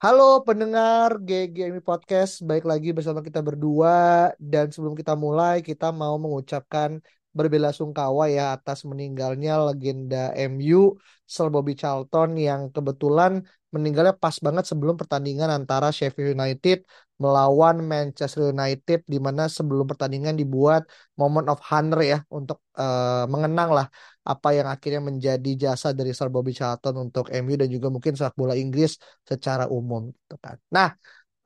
Halo pendengar GGMI Podcast, baik lagi bersama kita berdua. Dan sebelum kita mulai kita mau mengucapkan berbela-sungkawa ya atas meninggalnya legenda MU Sir Bobby Charlton yang kebetulan meninggalnya pas banget sebelum pertandingan antara Sheffield United melawan Manchester United di mana sebelum pertandingan dibuat moment of honor ya untuk uh, mengenang lah apa yang akhirnya menjadi jasa dari Sir Bobby Charlton untuk MU dan juga mungkin sepak bola Inggris secara umum gitu kan. Nah,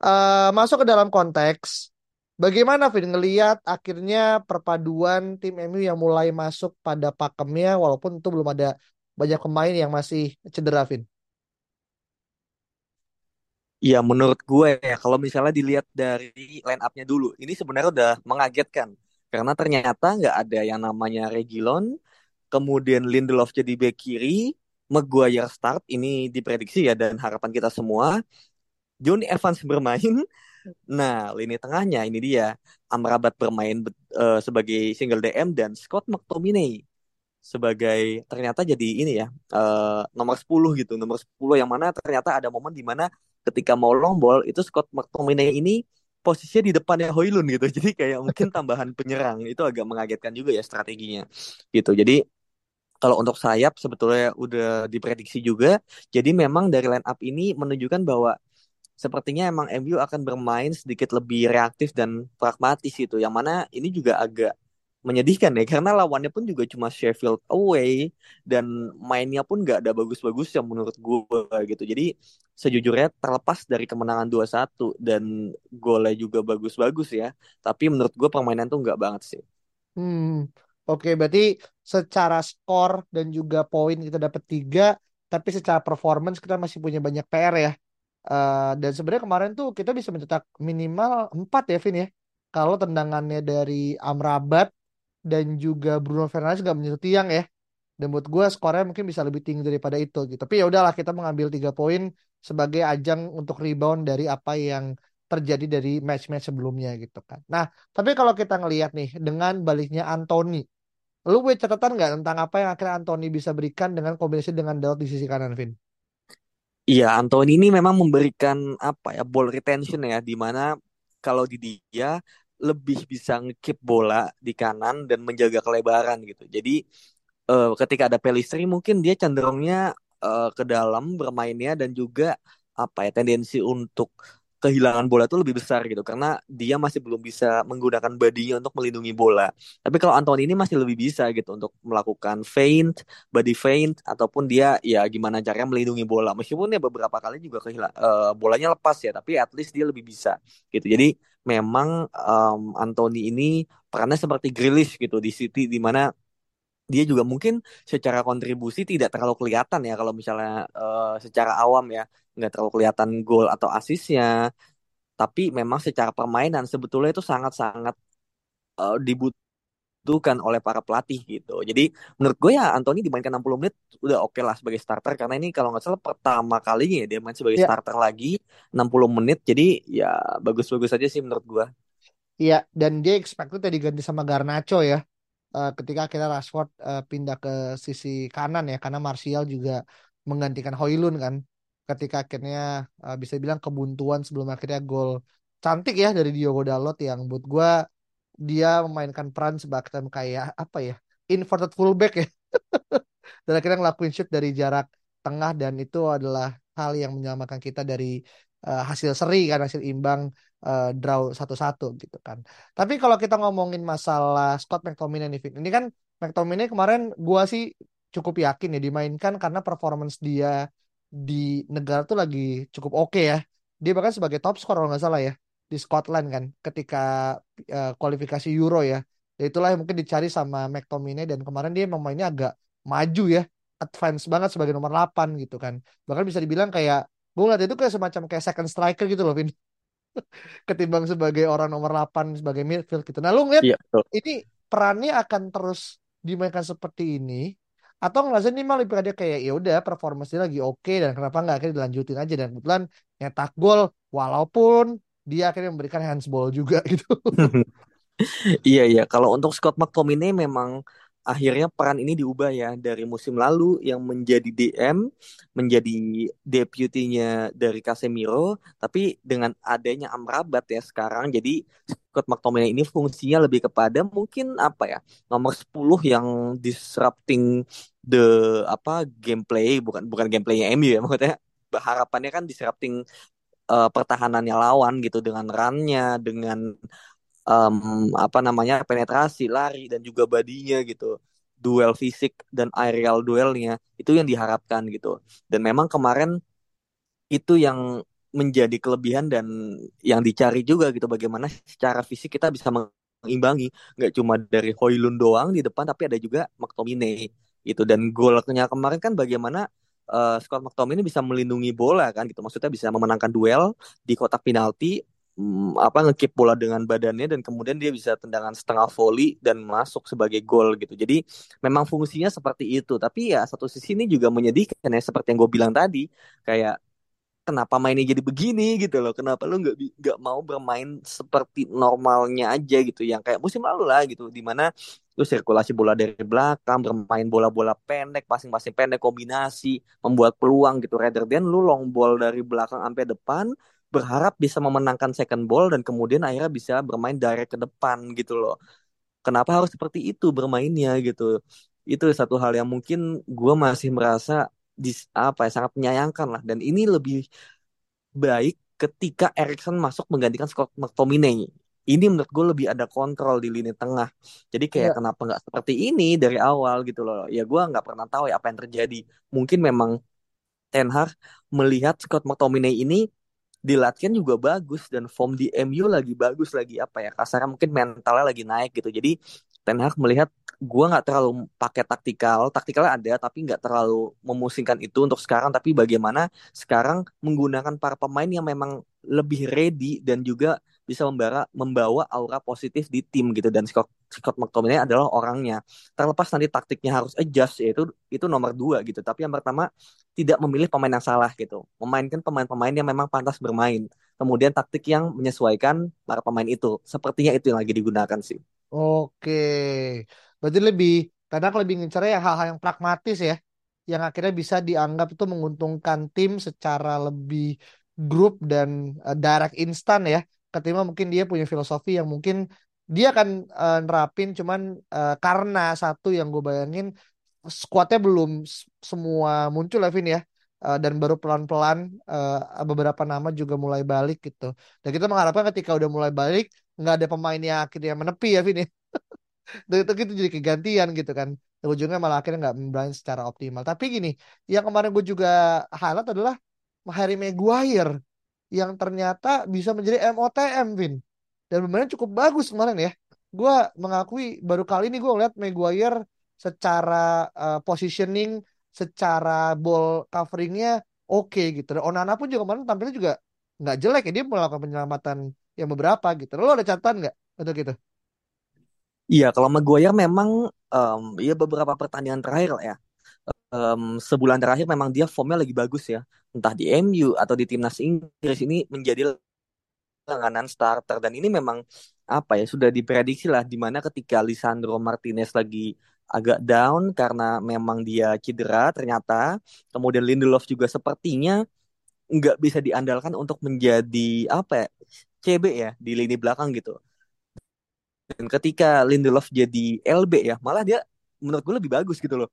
uh, masuk ke dalam konteks bagaimana Vin ngelihat akhirnya perpaduan tim MU yang mulai masuk pada pakemnya walaupun itu belum ada banyak pemain yang masih cedera Vin. Iya, menurut gue ya, kalau misalnya dilihat dari line up-nya dulu, ini sebenarnya udah mengagetkan. Karena ternyata nggak ada yang namanya Regilon, kemudian Lindelof jadi back kiri, Maguire start, ini diprediksi ya, dan harapan kita semua. Johnny Evans bermain, nah lini tengahnya ini dia, Amrabat bermain uh, sebagai single DM, dan Scott McTominay sebagai ternyata jadi ini ya uh, nomor 10 gitu. Nomor 10 yang mana ternyata ada momen di mana ketika mau long ball itu Scott McTominay ini posisinya di depannya Hoylund gitu. Jadi kayak mungkin tambahan penyerang. Itu agak mengagetkan juga ya strateginya gitu. Jadi kalau untuk sayap sebetulnya udah diprediksi juga. Jadi memang dari line up ini menunjukkan bahwa sepertinya emang MU akan bermain sedikit lebih reaktif dan pragmatis gitu yang mana ini juga agak menyedihkan ya karena lawannya pun juga cuma Sheffield away dan mainnya pun gak ada bagus-bagus yang menurut gue gitu. Jadi sejujurnya terlepas dari kemenangan 2-1 dan golnya juga bagus-bagus ya. Tapi menurut gue permainan tuh nggak banget sih. Hmm, oke berarti secara skor dan juga poin kita dapat tiga, tapi secara performance kita masih punya banyak PR ya. Uh, dan sebenarnya kemarin tuh kita bisa mencetak minimal 4 ya Vin ya. Kalau tendangannya dari Amrabat, dan juga Bruno Fernandes nggak menyentuh tiang ya. Dan buat gue skornya mungkin bisa lebih tinggi daripada itu gitu. Tapi ya udahlah kita mengambil tiga poin sebagai ajang untuk rebound dari apa yang terjadi dari match-match sebelumnya gitu kan. Nah, tapi kalau kita ngelihat nih dengan baliknya Anthony, lu punya catatan nggak tentang apa yang akhirnya Anthony bisa berikan dengan kombinasi dengan Dalot di sisi kanan, Vin? Iya, Anthony ini memang memberikan apa ya ball retention ya, di mana kalau di dia lebih bisa ngekip bola di kanan dan menjaga kelebaran gitu. Jadi uh, ketika ada Pelistri mungkin dia cenderungnya uh, ke dalam bermainnya dan juga apa ya tendensi untuk kehilangan bola itu lebih besar gitu karena dia masih belum bisa menggunakan badinya untuk melindungi bola. Tapi kalau Anthony ini masih lebih bisa gitu untuk melakukan feint, body feint ataupun dia ya gimana caranya melindungi bola. Meskipun ya beberapa kali juga kehilang uh, bolanya lepas ya, tapi at least dia lebih bisa gitu. Jadi memang um, Anthony ini perannya seperti Grealish gitu di City di mana dia juga mungkin secara kontribusi tidak terlalu kelihatan ya kalau misalnya uh, secara awam ya nggak terlalu kelihatan gol atau asisnya tapi memang secara permainan sebetulnya itu sangat-sangat uh, dibutuhkan oleh para pelatih gitu. Jadi menurut gue ya Anthony dimainkan 60 menit udah oke okay lah sebagai starter. Karena ini kalau nggak salah pertama kalinya ya dia main sebagai yeah. starter lagi 60 menit. Jadi ya bagus-bagus aja sih menurut gue. Iya, dan dia expected ya diganti sama Garnacho ya. Uh, ketika akhirnya Rashford uh, pindah ke sisi kanan ya. Karena Martial juga menggantikan Hoylund kan ketika akhirnya uh, bisa bilang kebuntuan sebelum akhirnya gol cantik ya dari Diogo Dalot yang buat gue dia memainkan peran sebagai kayak apa ya inverted fullback ya dan akhirnya ngelakuin shoot dari jarak tengah dan itu adalah hal yang menyelamatkan kita dari uh, hasil seri kan hasil imbang uh, draw satu-satu gitu kan. Tapi kalau kita ngomongin masalah Scott McTominay nih, ini kan McTominay kemarin gua sih cukup yakin ya dimainkan karena performance dia di negara tuh lagi cukup oke okay ya. Dia bahkan sebagai top scorer kalau nggak salah ya di Scotland kan ketika uh, kualifikasi Euro ya Ya itulah yang mungkin dicari sama McTominay dan kemarin dia emang mainnya agak maju ya, advance banget sebagai nomor 8 gitu kan. Bahkan bisa dibilang kayak gue ngeliat itu kayak semacam kayak second striker gitu loh, Vin. Ketimbang sebagai orang nomor 8 sebagai midfield gitu. Nah, lu ngeliat betul. ini perannya akan terus dimainkan seperti ini atau ngerasa ini malah ada kayak ya udah performanya lagi oke dan kenapa nggak akhirnya dilanjutin aja dan kebetulan nyetak gol walaupun dia akhirnya memberikan handsball juga gitu. Iya iya, kalau untuk Scott McTominay memang akhirnya peran ini diubah ya. Dari musim lalu yang menjadi DM menjadi deputinya dari Casemiro, tapi dengan adanya Amrabat ya sekarang. Jadi Scott McTominay ini fungsinya lebih kepada mungkin apa ya nomor 10 yang disrupting the apa gameplay. Bukan bukan gameplaynya MU ya maksudnya harapannya kan disrupting uh, pertahanannya lawan gitu dengan runnya dengan um, apa namanya penetrasi, lari dan juga badinya gitu. Duel fisik dan aerial duelnya itu yang diharapkan gitu. Dan memang kemarin itu yang menjadi kelebihan dan yang dicari juga gitu bagaimana secara fisik kita bisa mengimbangi nggak cuma dari Hoylund doang di depan tapi ada juga McTominay itu dan golnya kemarin kan bagaimana uh, Scott McTominay bisa melindungi bola kan gitu maksudnya bisa memenangkan duel di kotak penalti mm, apa ngekip bola dengan badannya dan kemudian dia bisa tendangan setengah volley dan masuk sebagai gol gitu. Jadi memang fungsinya seperti itu. Tapi ya satu sisi ini juga menyedihkan ya seperti yang gue bilang tadi kayak kenapa mainnya jadi begini gitu loh kenapa lu nggak nggak mau bermain seperti normalnya aja gitu yang kayak musim lalu lah gitu di mana lu sirkulasi bola dari belakang bermain bola-bola pendek passing-passing pendek kombinasi membuat peluang gitu rather than lu long ball dari belakang sampai depan berharap bisa memenangkan second ball dan kemudian akhirnya bisa bermain direct ke depan gitu loh. Kenapa harus seperti itu bermainnya gitu? Itu satu hal yang mungkin gue masih merasa di apa ya sangat menyayangkan lah. Dan ini lebih baik ketika Erikson masuk menggantikan Scott McTominay. Ini menurut gue lebih ada kontrol di lini tengah. Jadi kayak Iya. kenapa nggak seperti ini dari awal gitu loh. Ya gue nggak pernah tahu ya apa yang terjadi. Mungkin memang Ten Hag melihat Scott McTominay ini di latihan juga bagus dan form di MU lagi bagus lagi apa ya kasarnya mungkin mentalnya lagi naik gitu. Jadi Ten Hag melihat gue nggak terlalu pakai taktikal taktikalnya ada tapi nggak terlalu memusingkan itu untuk sekarang. Tapi bagaimana sekarang menggunakan para pemain yang memang lebih ready dan juga bisa membawa membawa aura positif di tim gitu. Dan Scott Scott McTominay adalah orangnya terlepas nanti taktiknya harus adjust ya itu nomor dua gitu tapi yang pertama tidak memilih pemain yang salah gitu memainkan pemain-pemain yang memang pantas bermain kemudian taktik yang menyesuaikan para pemain itu sepertinya itu yang lagi digunakan sih Oke. Berarti lebih Tenak lebih ngincernya hal-hal yang pragmatis ya. Yang akhirnya bisa dianggap itu menguntungkan tim secara lebih grup dan uh, direct instan ya. Ketimbang mungkin dia punya filosofi yang mungkin dia akan uh, nerapin cuman uh, karena satu yang gue bayangin skuadnya belum semua muncul ya ya. Uh, dan baru pelan-pelan uh, beberapa nama juga mulai balik gitu. Dan kita mengharapkan ketika udah mulai balik nggak ada pemain yang akhirnya menepi ya Vin ya. Itu gitu jadi kegantian gitu kan. Dan ujungnya malah akhirnya nggak bermain secara optimal. Tapi gini, yang kemarin gue juga highlight adalah Harry Maguire yang ternyata bisa menjadi MOTM, Vin. Dan bermain cukup bagus kemarin ya. Gue mengakui baru kali ini gue ngeliat Maguire secara uh, positioning, secara ball coveringnya oke okay, gitu. Dan Onana pun juga kemarin tampilnya juga nggak jelek ya. Dia melakukan penyelamatan yang beberapa gitu. Lo ada catatan nggak untuk itu? Iya, kalau Maguire memang um, ya beberapa pertandingan terakhir ya. Um, sebulan terakhir memang dia formnya lagi bagus ya. Entah di MU atau di timnas Inggris ini menjadi langganan starter. Dan ini memang apa ya sudah diprediksi lah di mana ketika Lisandro Martinez lagi agak down karena memang dia cedera ternyata kemudian Lindelof juga sepertinya nggak bisa diandalkan untuk menjadi apa ya CB ya di lini belakang gitu. Dan ketika Lindelof jadi LB ya, malah dia menurut gue lebih bagus gitu loh.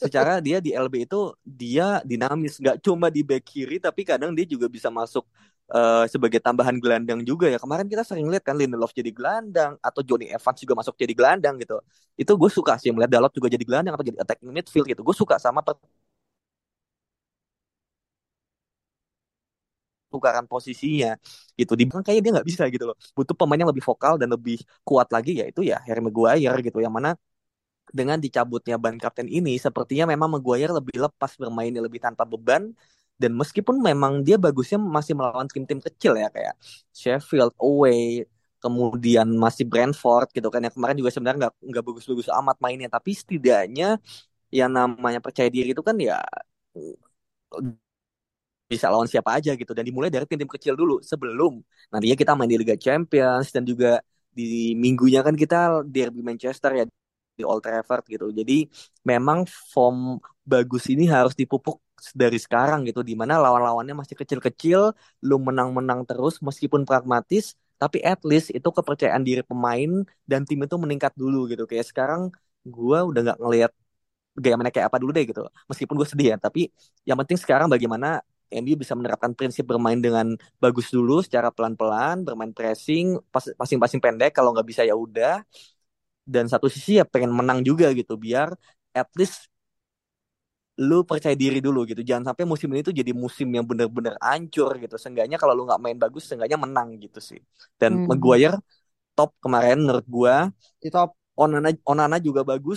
Secara dia di LB itu dia dinamis, nggak cuma di back kiri, tapi kadang dia juga bisa masuk uh, sebagai tambahan gelandang juga ya. Kemarin kita sering lihat kan Lindelof jadi gelandang atau Johnny Evans juga masuk jadi gelandang gitu. Itu gue suka sih melihat Dalot juga jadi gelandang atau jadi attacking midfield gitu. Gue suka sama pertukaran posisinya gitu di belakang kayak dia nggak bisa gitu loh butuh pemain yang lebih vokal dan lebih kuat lagi yaitu ya Harry Maguire gitu yang mana dengan dicabutnya ban kapten ini sepertinya memang Maguire lebih lepas bermainnya lebih tanpa beban dan meskipun memang dia bagusnya masih melawan tim-tim kecil ya kayak Sheffield away kemudian masih Brentford gitu kan yang kemarin juga sebenarnya nggak nggak bagus-bagus amat mainnya. Tapi setidaknya yang namanya percaya diri itu kan ya bisa lawan siapa aja gitu. Dan dimulai dari tim-tim kecil dulu sebelum nantinya kita main di Liga Champions dan juga di minggunya kan kita derby Manchester ya di Old Trafford gitu. Jadi memang form bagus ini harus dipupuk dari sekarang gitu di mana lawan-lawannya masih kecil-kecil lu menang-menang terus meskipun pragmatis tapi at least itu kepercayaan diri pemain dan tim itu meningkat dulu gitu. Kayak sekarang gua udah nggak ngelihat gaya mainnya kayak apa dulu deh gitu. Meskipun gue sedih ya tapi yang penting sekarang bagaimana MU bisa menerapkan prinsip bermain dengan bagus dulu secara pelan-pelan bermain pressing passing-passing pendek. Kalau nggak bisa ya udah dan satu sisi ya pengen menang juga gitu biar at least lu percaya diri dulu gitu. Jangan sampai musim ini tuh jadi musim yang bener-bener ancur gitu. Seenggaknya kalau lu nggak main bagus seenggaknya menang gitu sih. Dan hmm. Maguire top kemarin menurut gua top. Onana Onana juga bagus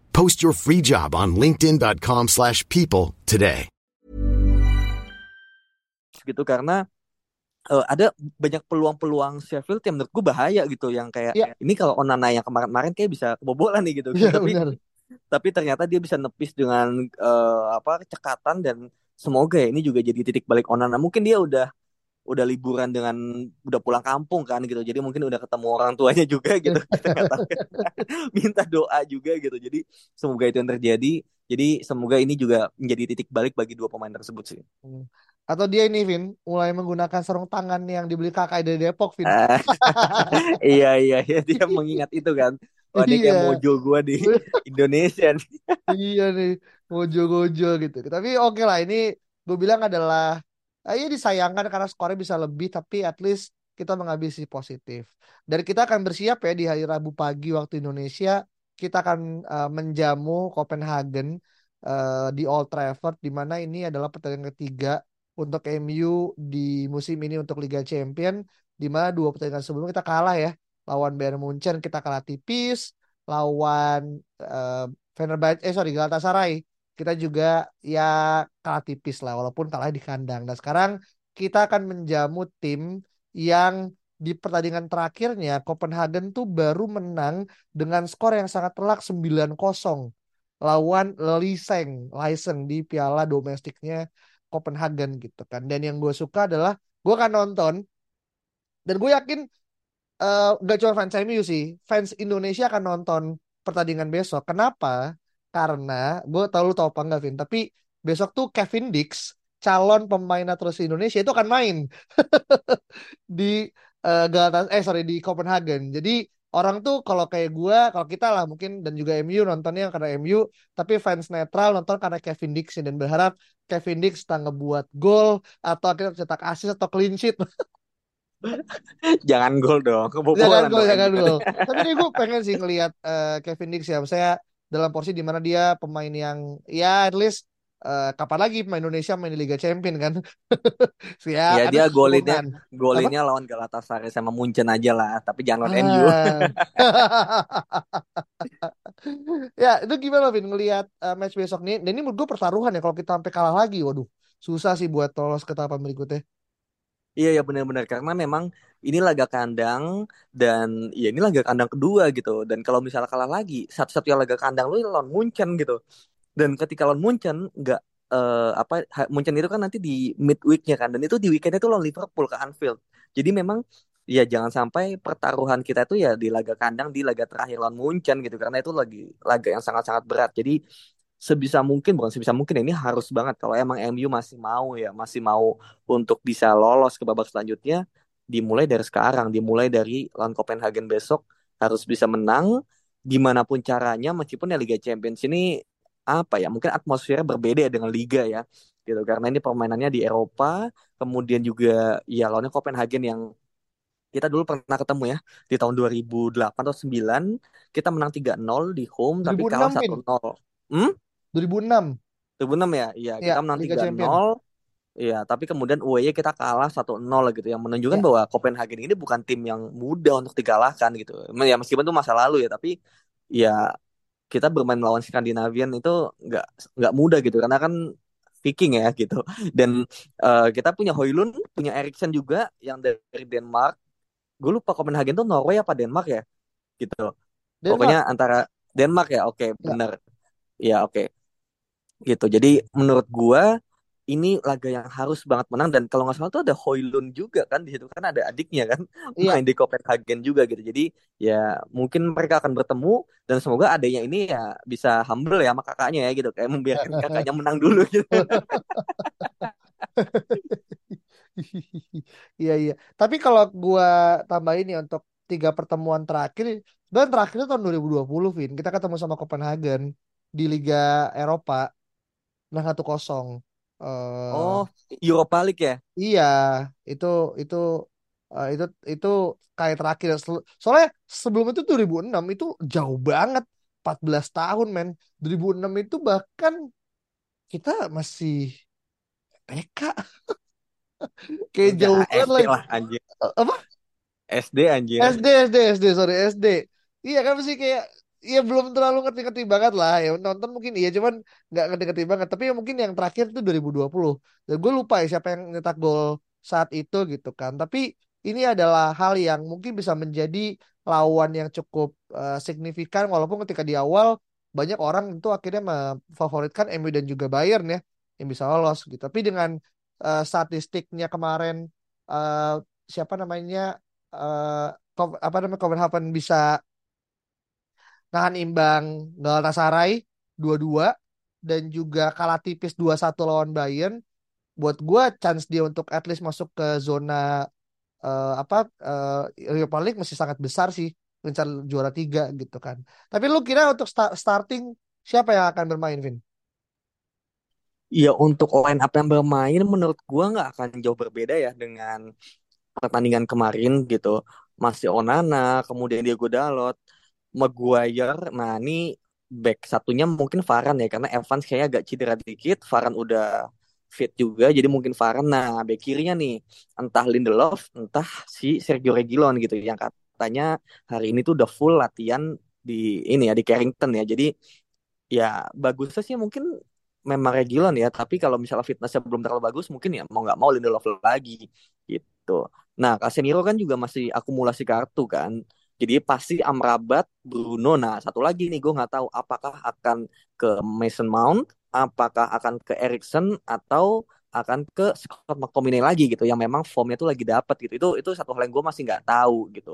Post your free job on linkedin.com/people today. Gitu karena uh, ada banyak peluang-peluang Sheffield yang menurut gue bahaya gitu yang kayak yeah. ini kalau Onana yang kemarin-kemarin kayak bisa kebobolan nih gitu. Yeah, tapi benar. tapi ternyata dia bisa nepis dengan uh, apa cekatan dan semoga ya ini juga jadi titik balik Onana. Mungkin dia udah udah liburan dengan udah pulang kampung kan gitu. Jadi mungkin udah ketemu orang tuanya juga gitu. Minta doa juga gitu. Jadi semoga itu yang terjadi. Jadi semoga ini juga menjadi titik balik bagi dua pemain tersebut sih. Hmm. atau dia ini Vin mulai menggunakan sarung tangan yang dibeli kakak dari Depok Vin. Iya iya iya. Dia mengingat itu kan. Wah, dia iya. kayak mojo gue di Indonesia nih. iya nih, mojo-mojo gitu. Tapi oke okay lah, ini gue bilang adalah uh, ya disayangkan karena skornya bisa lebih tapi at least kita mengambil sisi positif. Dan kita akan bersiap ya di hari Rabu pagi waktu Indonesia kita akan uh, menjamu Copenhagen uh, di Old Trafford di mana ini adalah pertandingan ketiga untuk MU di musim ini untuk Liga Champion di mana dua pertandingan sebelumnya kita kalah ya lawan Bayern Munchen kita kalah tipis lawan uh, Fenerbahce eh sorry Galatasaray kita juga ya kalah tipis lah walaupun kalah di kandang. Dan sekarang kita akan menjamu tim yang di pertandingan terakhirnya Copenhagen tuh baru menang dengan skor yang sangat telak 9-0 lawan Liseng, Liseng di piala domestiknya Copenhagen gitu kan. Dan yang gue suka adalah gue akan nonton dan gue yakin uh, gak cuma fans MU sih, fans Indonesia akan nonton pertandingan besok. Kenapa? Karena gue tau lu tau apa enggak Vin tapi besok tuh Kevin Dix calon pemain terus Indonesia itu akan main. Di uh, Galatasaray eh sorry di Copenhagen. Jadi orang tuh kalau kayak gue kalau kita lah mungkin dan juga MU nontonnya karena MU tapi fans netral nonton karena Kevin Dix dan berharap Kevin Dix tak ngebuat gol atau akhirnya cetak assist atau clean sheet. Jangan gol dong jangan gol jangan gol. Tapi ini gue pengen sih ngelihat uh, Kevin Dix ya saya dalam porsi di mana dia pemain yang ya at least uh, kapan lagi pemain Indonesia main di Liga Champion kan? ya, ya dia golinnya golinnya lawan Galatasaray sama Munchen aja lah, tapi jangan lawan ah. MU. ya itu gimana Vin ngelihat uh, match besok nih? Dan ini menurut gue pertaruhan ya kalau kita sampai kalah lagi, waduh susah sih buat lolos ke tahapan berikutnya. Iya ya benar-benar karena memang ini laga kandang dan ya ini laga kandang kedua gitu. Dan kalau misalnya kalah lagi satu-satunya laga kandang lu lawan Munchen gitu. Dan ketika lawan Munchen nggak eh, apa Munchen itu kan nanti di midweeknya kan. Dan itu di weekendnya itu lawan Liverpool ke Anfield. Jadi memang ya jangan sampai pertaruhan kita itu ya di laga kandang di laga terakhir lawan Munchen gitu. Karena itu lagi laga yang sangat-sangat berat. Jadi sebisa mungkin bukan sebisa mungkin ini harus banget. Kalau emang MU masih mau ya masih mau untuk bisa lolos ke babak selanjutnya dimulai dari sekarang dimulai dari lawan Copenhagen besok harus bisa menang. Gimana pun caranya meskipun ya Liga Champions ini apa ya mungkin atmosfernya berbeda dengan Liga ya gitu. Karena ini permainannya di Eropa kemudian juga ya lawannya Copenhagen yang kita dulu pernah ketemu ya di tahun 2008 atau 9 kita menang 3-0 di home tapi 2006 kalah Vin? 1-0 hmm? 2006 2006 ya iya ya kita menang Liga Champion 3-0 Iya, tapi kemudian away kita kalah 1-0 gitu yang menunjukkan ya bahwa Copenhagen ini bukan tim yang mudah untuk dikalahkan gitu. Ya meskipun itu masa lalu ya, tapi ya kita bermain melawan Skandinavian itu nggak nggak mudah gitu karena kan Viking ya gitu. Dan eh, kita punya Højlund, punya Eriksen juga yang dari Denmark. Gue lupa Copenhagen tuh Norway apa Denmark ya gitu. Pokoknya Denmark antara Denmark ya, oke ya bener. Ya oke gitu. Jadi menurut gua ini laga yang harus banget menang dan kalau nggak salah tuh ada Højlund juga kan di situ kan ada adiknya kan iya main di Copenhagen juga gitu. Jadi ya mungkin mereka akan bertemu dan semoga adanya ini ya bisa humble ya sama kakaknya ya gitu kayak membiarkan kakaknya menang dulu gitu. Iya iya. Tapi kalau gua tambahin nih untuk tiga pertemuan terakhir, dan terakhir itu tahun 2020, Vin. Kita ketemu sama Copenhagen di Liga Eropa, menang 1-0. Eh Oh, Europa League ya? iya, itu itu eh, itu itu kayak terakhir. Soalnya sebelum itu 2006 itu jauh banget. 14 tahun, men. 2006 itu bahkan kita masih TK. Kayak Enggak, jauh banget SD lah. lah anjir. Eh, Apa? SD anjir. SD SD SD sorry SD iya kan sih kayak Iya belum terlalu ngerti-ngerti banget lah. Ya nonton mungkin iya cuman nggak ngerti-ngerti banget. Tapi ya mungkin yang terakhir itu 2020 dan gue lupa ya siapa yang nyetak gol saat itu gitu kan. Tapi ini adalah hal yang mungkin bisa menjadi lawan yang cukup eh, signifikan. Walaupun ketika di awal banyak orang itu akhirnya memfavoritkan MU dan juga Bayern ya yang bisa lolos gitu. Tapi dengan eh, statistiknya kemarin eh, siapa namanya Ko- apa namanya Copenhagen bisa nahan imbang Galatasaray 2-2 dan juga kalah tipis 2-1 lawan Bayern buat gua chance dia untuk at least masuk ke zona eh, apa eh, Europa League masih sangat besar sih mencar juara tiga gitu kan tapi lu kira untuk sta- starting siapa yang akan bermain Vin? Ya untuk line up yang bermain menurut gua nggak akan jauh berbeda ya dengan pertandingan kemarin gitu. Masih Onana, kemudian Diego Dalot, Maguire. Nah ini back satunya mungkin Varane ya karena Evans kayaknya agak cedera dikit. Varane udah fit juga jadi mungkin Varane. Nah back kirinya nih entah Lindelof, entah si Sergio Reguilon gitu yang katanya hari ini tuh udah full latihan di ini ya di Carrington ya. Jadi ya bagusnya sih mungkin memang Reguilon ya tapi kalau misalnya fitnessnya belum terlalu bagus mungkin ya mau nggak mau Lindelof lagi gitu nah Casemiro kan juga masih akumulasi kartu kan jadi pasti Amrabat Bruno. Nah satu lagi nih gue nggak tahu apakah akan ke Mason Mount apakah akan ke Erikson atau akan ke Scott McTominay lagi gitu yang memang formnya tuh lagi dapet gitu. Itu itu satu hal yang gue masih nggak tahu gitu.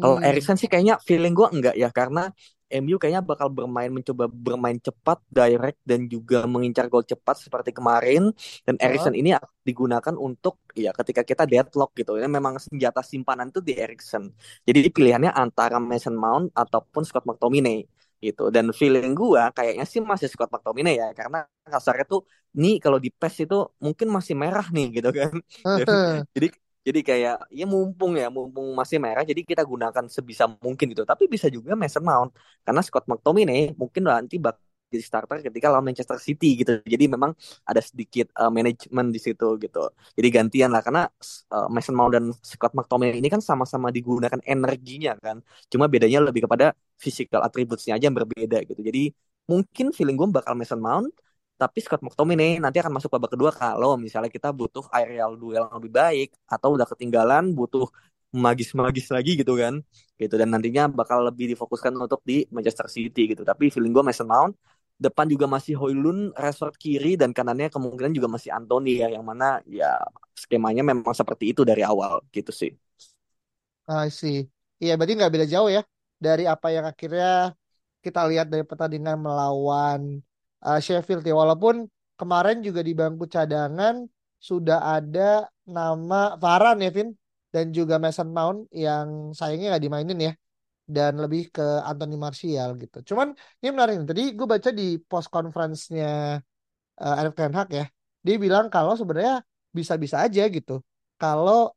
Kalau Hmm. Erikson sih kayaknya feeling gue enggak ya karena MU kayaknya bakal bermain mencoba bermain cepat, direct dan juga mengincar gol cepat seperti kemarin. Dan. Erikson ini akan digunakan untuk ya ketika kita deadlock gitu. Ini memang senjata simpanan itu di Erikson. Jadi pilihannya antara Mason Mount ataupun Scott McTominay gitu. Dan feeling gua kayaknya sih masih Scott McTominay ya karena kasarnya tuh nih kalau di PES itu mungkin masih merah nih gitu kan. Jadi jadi kayak ya mumpung ya mumpung masih merah jadi kita gunakan sebisa mungkin gitu. Tapi bisa juga Mason Mount karena Scott McTominay mungkin nanti bakal jadi starter ketika lawan Manchester City gitu. Jadi memang ada sedikit uh, manajemen di situ gitu. Jadi gantian lah karena uh, Mason Mount dan Scott McTominay ini kan sama-sama digunakan energinya kan. Cuma bedanya lebih kepada physical attributes-nya aja yang berbeda gitu. Jadi mungkin feeling gue bakal Mason Mount Tapi Scott McTominay nanti akan masuk babak kedua kalau misalnya kita butuh aerial duel yang lebih baik atau udah ketinggalan butuh magis-magis lagi gitu kan gitu dan nantinya bakal lebih difokuskan untuk di Manchester City gitu tapi feeling gue Mason Mount depan juga masih Hoylund Rashford kiri dan kanannya kemungkinan juga masih Anthony ya yang mana ya skemanya memang seperti itu dari awal gitu sih. I see. Iya berarti nggak beda jauh ya dari apa yang akhirnya kita lihat dari pertandingan melawan uh, Sheffield ya walaupun kemarin juga di bangku cadangan sudah ada nama Varane ya Vin dan juga Mason Mount yang sayangnya nggak dimainin ya dan lebih ke Anthony Martial gitu. Cuman ini menarik tadi gue baca di post conference-nya uh, Erik Ten Hag ya dia bilang kalau sebenarnya bisa-bisa aja gitu kalau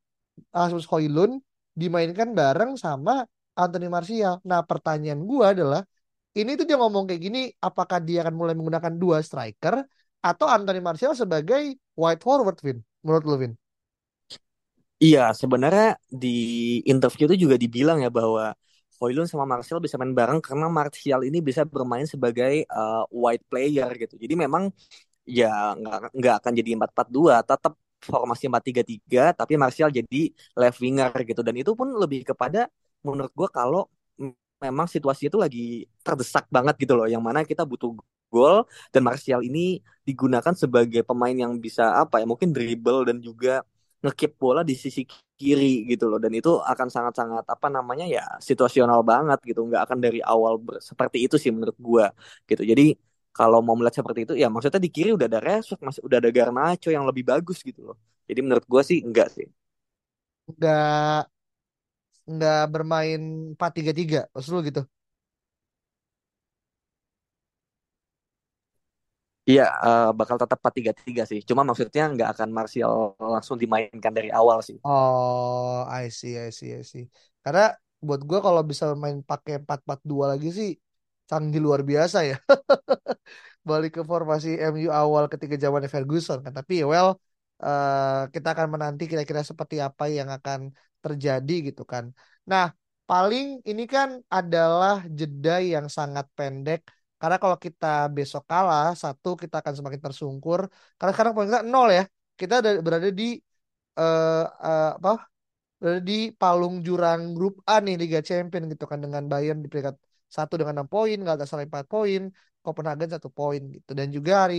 Rasmus Højlund dimainkan bareng sama Anthony Martial. Nah pertanyaan gue adalah ini tuh dia ngomong kayak gini, apakah dia akan mulai menggunakan dua striker atau Anthony Martial sebagai wide forward, Vin? Menurut lu, Vin? Iya, sebenarnya di interview itu juga dibilang ya bahwa Hoylund sama Martial bisa main bareng karena Martial ini bisa bermain sebagai uh, wide player gitu. Jadi memang ya nggak akan jadi 4-4-2, tetap formasi 4-3-3 tapi Martial jadi left winger gitu dan itu pun lebih kepada menurut gue kalau memang situasi itu lagi terdesak banget gitu loh yang mana kita butuh gol dan Martial ini digunakan sebagai pemain yang bisa apa ya mungkin dribble dan juga ngekip bola di sisi kiri gitu loh. Dan itu akan sangat-sangat apa namanya ya situasional banget gitu. Nggak akan dari awal seperti itu sih menurut gua gitu. Jadi kalau mau melihat seperti itu ya maksudnya di kiri udah ada Rashford masih udah ada Garnacho yang lebih bagus gitu loh. Jadi menurut gua sih enggak sih. Nggak nggak bermain 4-3-3 maksud lu gitu Iya, uh, bakal tetap 4-3-3 sih. Cuma maksudnya nggak akan Martial langsung dimainkan dari awal sih. Oh, I see, I see, I see. Karena buat gue kalau bisa main pakai 4-4-2 lagi sih canggih luar biasa ya. Balik ke formasi MU awal ketika zaman Ferguson kan. Tapi ya well, uh, kita akan menanti kira-kira seperti apa yang akan terjadi gitu kan. Nah, paling ini kan adalah jeda yang sangat pendek. Karena kalau kita besok kalah, satu kita akan semakin tersungkur. Karena sekarang poin kita nol ya. Kita berada di uh, uh, apa? Berada di palung jurang grup A nih Liga Champion gitu kan dengan Bayern di peringkat satu dengan enam poin, Galatasaray empat poin, Copenhagen satu poin gitu. Dan juga hari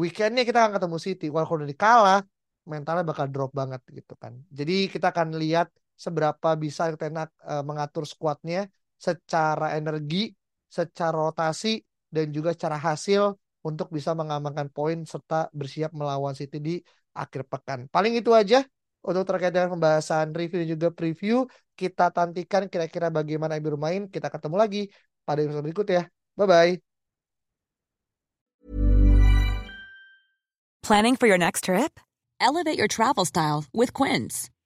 weekendnya kita akan ketemu City. Walaupun udah dikalah, mentalnya bakal drop banget gitu kan. Jadi kita akan lihat seberapa bisa Tenak uh, mengatur skuadnya secara energi, secara rotasi dan juga secara hasil untuk bisa mengamankan poin serta bersiap melawan City di akhir pekan. Paling itu aja untuk terkait dengan pembahasan review dan juga preview. Kita tantikan kira-kira bagaimana Ibu bermain. Kita ketemu lagi pada episode berikut ya. Bye-bye. Planning for your next trip? Elevate your travel style with Quince.